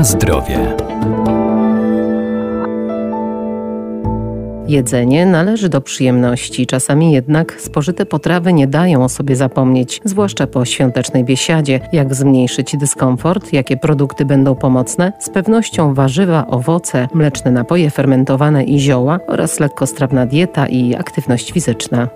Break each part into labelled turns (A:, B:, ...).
A: Na zdrowie. Jedzenie należy do przyjemności, czasami jednak spożyte potrawy nie dają o sobie zapomnieć, zwłaszcza po świątecznej biesiadzie. Jak zmniejszyć dyskomfort, jakie produkty będą pomocne? Z pewnością warzywa, owoce, mleczne napoje fermentowane i zioła oraz lekkostrawna dieta i aktywność fizyczna.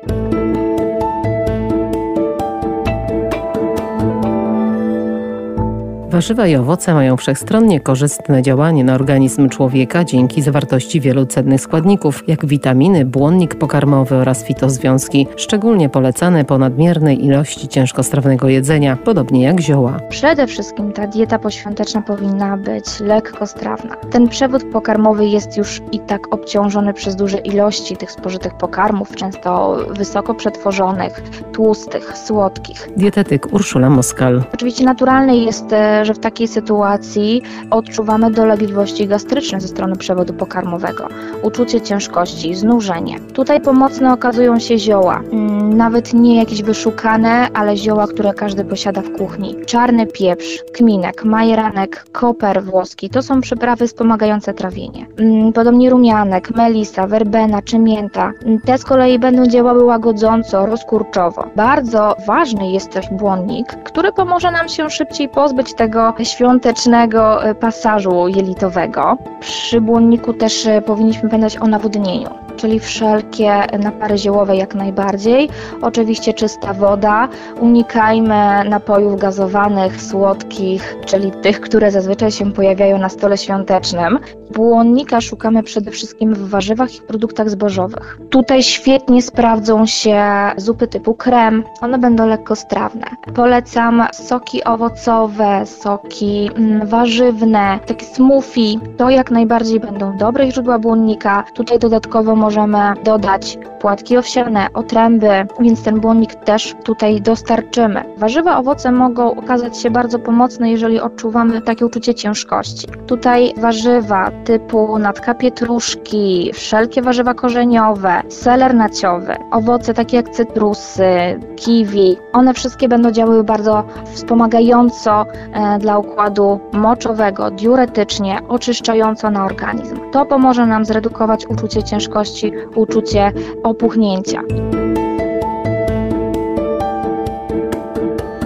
A: Warzywa i owoce mają wszechstronnie korzystne działanie na organizm człowieka dzięki zawartości wielu cennych składników, jak witaminy, błonnik pokarmowy oraz fitozwiązki, szczególnie polecane po nadmiernej ilości ciężkostrawnego jedzenia, podobnie jak zioła.
B: Przede wszystkim ta dieta poświąteczna powinna być lekkostrawna. Ten przewód pokarmowy jest już i tak obciążony przez duże ilości tych spożytych pokarmów, często wysoko przetworzonych, tłustych, słodkich.
A: Dietetyk Urszula Moskal.
B: Oczywiście naturalne jest e, że w takiej sytuacji odczuwamy dolegliwości gastryczne ze strony przewodu pokarmowego, uczucie ciężkości, znużenie. Tutaj pomocne okazują się zioła, mm, nawet nie jakieś wyszukane, ale zioła, które każdy posiada w kuchni. Czarny pieprz, kminek, majeranek, koper włoski to są przyprawy wspomagające trawienie. Mm, podobnie rumianek, melisa, werbena czy mięta. Mm, te z kolei będą działały łagodząco, rozkurczowo. Bardzo ważny jest też błonnik, który pomoże nam się szybciej pozbyć tego świątecznego e, pasażu jelitowego. Przy błonniku też e, powinniśmy pamiętać o nawodnieniu czyli wszelkie napary ziołowe jak najbardziej. Oczywiście czysta woda. Unikajmy napojów gazowanych, słodkich, czyli tych, które zazwyczaj się pojawiają na stole świątecznym. Błonnika szukamy przede wszystkim w warzywach i produktach zbożowych. Tutaj świetnie sprawdzą się zupy typu krem. One będą lekko strawne. Polecam soki owocowe, soki mm, warzywne, takie smoothie. To jak najbardziej będą dobre źródła błonnika. Tutaj dodatkowo możemy dodać płatki owsiane, otręby, więc ten błonnik też tutaj dostarczymy. Warzywa, owoce mogą okazać się bardzo pomocne, jeżeli odczuwamy takie uczucie ciężkości. Tutaj warzywa typu natka pietruszki, wszelkie warzywa korzeniowe, seler naciowy, owoce takie jak cytrusy, kiwi, one wszystkie będą działały bardzo wspomagająco e, dla układu moczowego, diuretycznie, oczyszczająco na organizm. To pomoże nam zredukować uczucie ciężkości, uczucie opuchnięcia.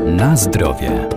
A: Na zdrowie.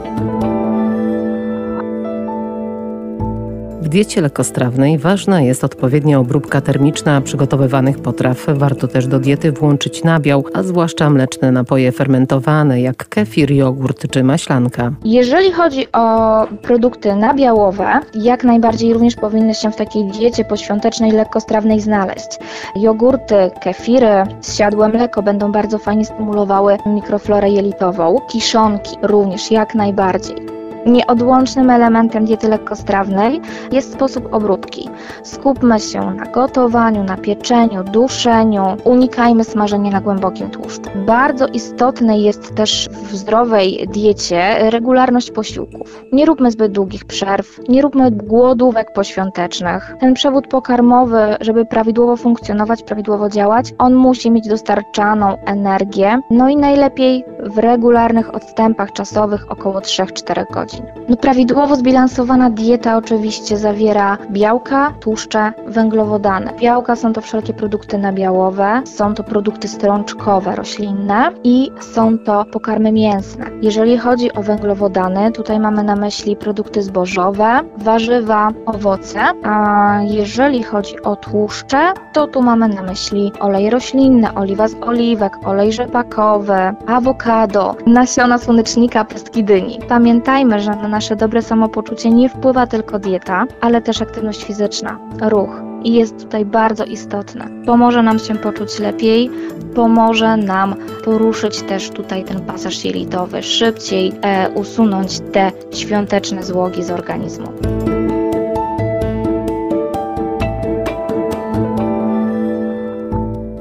A: Diecie lekkostrawnej ważna jest odpowiednia obróbka termiczna przygotowywanych potraw. Warto też do diety włączyć nabiał, a zwłaszcza mleczne napoje fermentowane, jak kefir, jogurt czy maślanka.
B: Jeżeli chodzi o produkty nabiałowe, jak najbardziej również powinny się w takiej diecie poświątecznej lekkostrawnej znaleźć. Jogurty, kefiry, zsiadłe mleko będą bardzo fajnie stymulowały mikroflorę jelitową. Kiszonki również jak najbardziej. Nieodłącznym elementem diety lekkostrawnej jest sposób obróbki. Skupmy się na gotowaniu, na pieczeniu, duszeniu, unikajmy smażenia na głębokim tłuszczu. Bardzo istotne jest też w zdrowej diecie regularność posiłków. Nie róbmy zbyt długich przerw, nie róbmy głodówek poświątecznych. Ten przewód pokarmowy, żeby prawidłowo funkcjonować, prawidłowo działać, on musi mieć dostarczaną energię, no i najlepiej w regularnych odstępach czasowych około 3-4 godzin godzin. No, prawidłowo zbilansowana dieta oczywiście zawiera białka, tłuszcze, węglowodany. Białka są to wszelkie produkty nabiałowe, są to produkty strączkowe, roślinne i są to pokarmy mięsne. Jeżeli chodzi o węglowodany, tutaj mamy na myśli produkty zbożowe, warzywa, owoce, a jeżeli chodzi o tłuszcze, to tu mamy na myśli olej roślinny, oliwa z oliwek, olej rzepakowy, awokado, nasiona słonecznika, pestki dyni. Pamiętajmy, że na nasze dobre samopoczucie nie wpływa tylko dieta, ale też aktywność fizyczna, ruch. I jest tutaj bardzo istotne. Pomoże nam się poczuć lepiej, pomoże nam poruszyć też tutaj ten pasaż jelitowy, szybciej e, usunąć te świąteczne złogi z organizmu.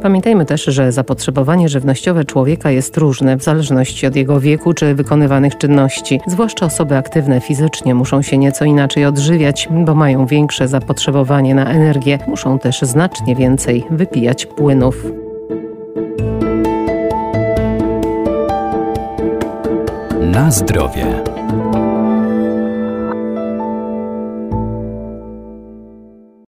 A: Pamiętajmy też, że zapotrzebowanie żywnościowe człowieka jest różne w zależności od jego wieku czy wykonywanych czynności. Zwłaszcza osoby aktywne fizycznie muszą się nieco inaczej odżywiać, bo mają większe zapotrzebowanie na energię. Muszą też znacznie więcej wypijać płynów. Na zdrowie.